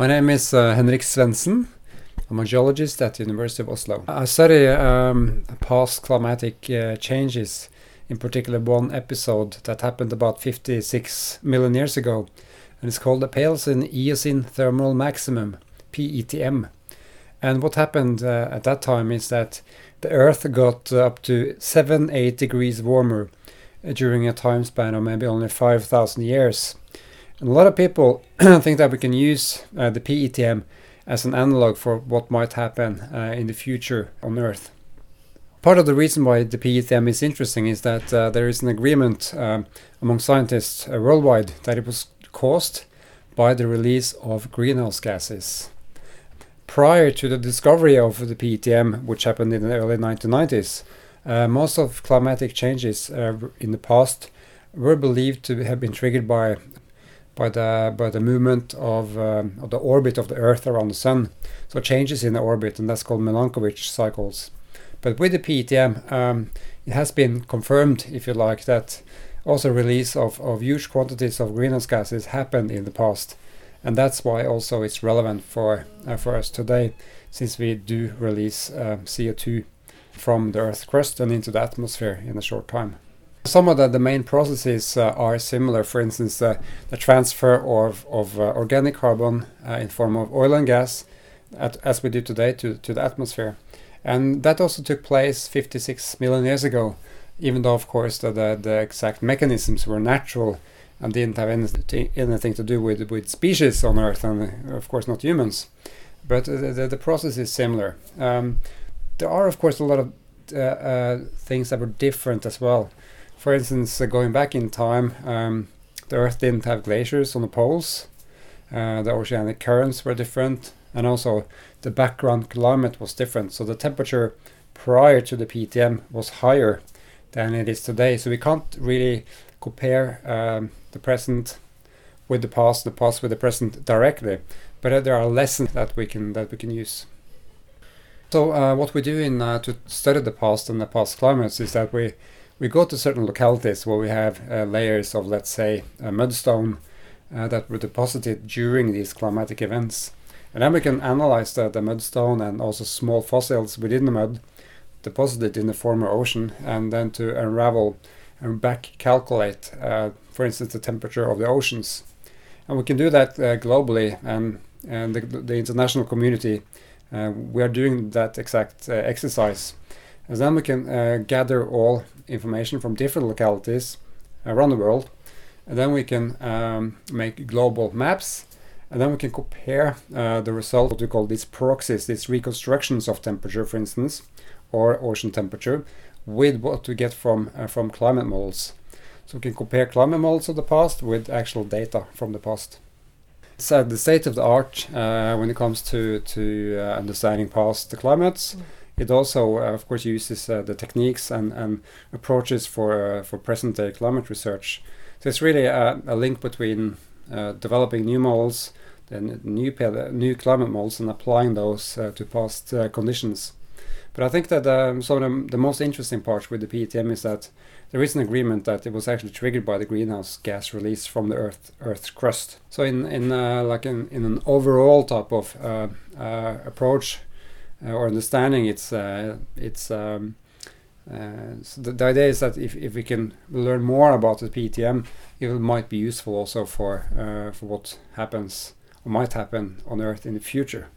My name is uh, Henrik Svensen. I'm a geologist at the University of Oslo. I study um, past climatic uh, changes, in particular one episode that happened about 56 million years ago, and it's called the Paleocene Eocene Thermal Maximum, PETM. And what happened uh, at that time is that the Earth got up to 7 8 degrees warmer uh, during a time span of maybe only 5,000 years. And a lot of people think that we can use uh, the PETM as an analog for what might happen uh, in the future on Earth. Part of the reason why the PETM is interesting is that uh, there is an agreement um, among scientists uh, worldwide that it was caused by the release of greenhouse gases. Prior to the discovery of the PETM, which happened in the early 1990s, uh, most of climatic changes uh, in the past were believed to have been triggered by by the by the movement of, um, of the orbit of the Earth around the Sun. So changes in the orbit, and that's called Milankovitch cycles. But with the PETM, um, it has been confirmed, if you like, that also release of, of huge quantities of greenhouse gases happened in the past, and that's why also it's relevant for uh, for us today, since we do release uh, CO2 from the Earth's crust and into the atmosphere in a short time. Some of the, the main processes uh, are similar. For instance, uh, the transfer of, of uh, organic carbon uh, in form of oil and gas, at, as we do today, to, to the atmosphere. And that also took place 56 million years ago, even though, of course, the, the, the exact mechanisms were natural and didn't have anything, anything to do with, with species on Earth, and of course not humans. But the, the, process is similar. Um, there are, of course, a lot of uh, uh, things that were different as well for instance, uh, going back in time, um, the Earth didn't have glaciers on the poles. Uh, the oceanic currents were different, and also the background climate was different. So the temperature prior to the PETM was higher than it is today. So we can't really compare um, the present with the past, the past with the present directly. But uh, there are lessons that we can that we can use. So uh, what we do in uh, to study the past and the past climates is that we we go to certain localities where we have uh, layers of, let's say, mudstone uh, that were deposited during these climatic events. And then we can analyze the, the mudstone and also small fossils within the mud deposited in the former ocean and then to unravel and back calculate, uh, for instance, the temperature of the oceans. And we can do that uh, globally, and, and the, the international community, uh, we are doing that exact exercise. And then we can uh, gather all information from different localities around the world. And then we can um, make global maps. And then we can compare uh, the result, what we call these proxies, these reconstructions of temperature, for instance, or ocean temperature, with what we get from, uh, from climate models. So we can compare climate models of the past with actual data from the past. Uh, the state of the art uh, when it comes to, to uh, understanding past climates. Mm it also, uh, of course, uses uh, the techniques and, and approaches for uh, for present day climate research. So it's really a, a link between developing new models, then new new climate models, and applying those to past conditions. But I think that um, some of the, the, most interesting part with the PETM is that there is an agreement that it was actually triggered by the greenhouse gas release from the Earth Earth's crust. So in in uh, like in, in an overall type of uh, uh, approach, or understanding it's uh, it's um, uh, so the, the, idea is that if, if we can learn more about the PTM, it might be useful also for for what happens or might happen on Earth in the future.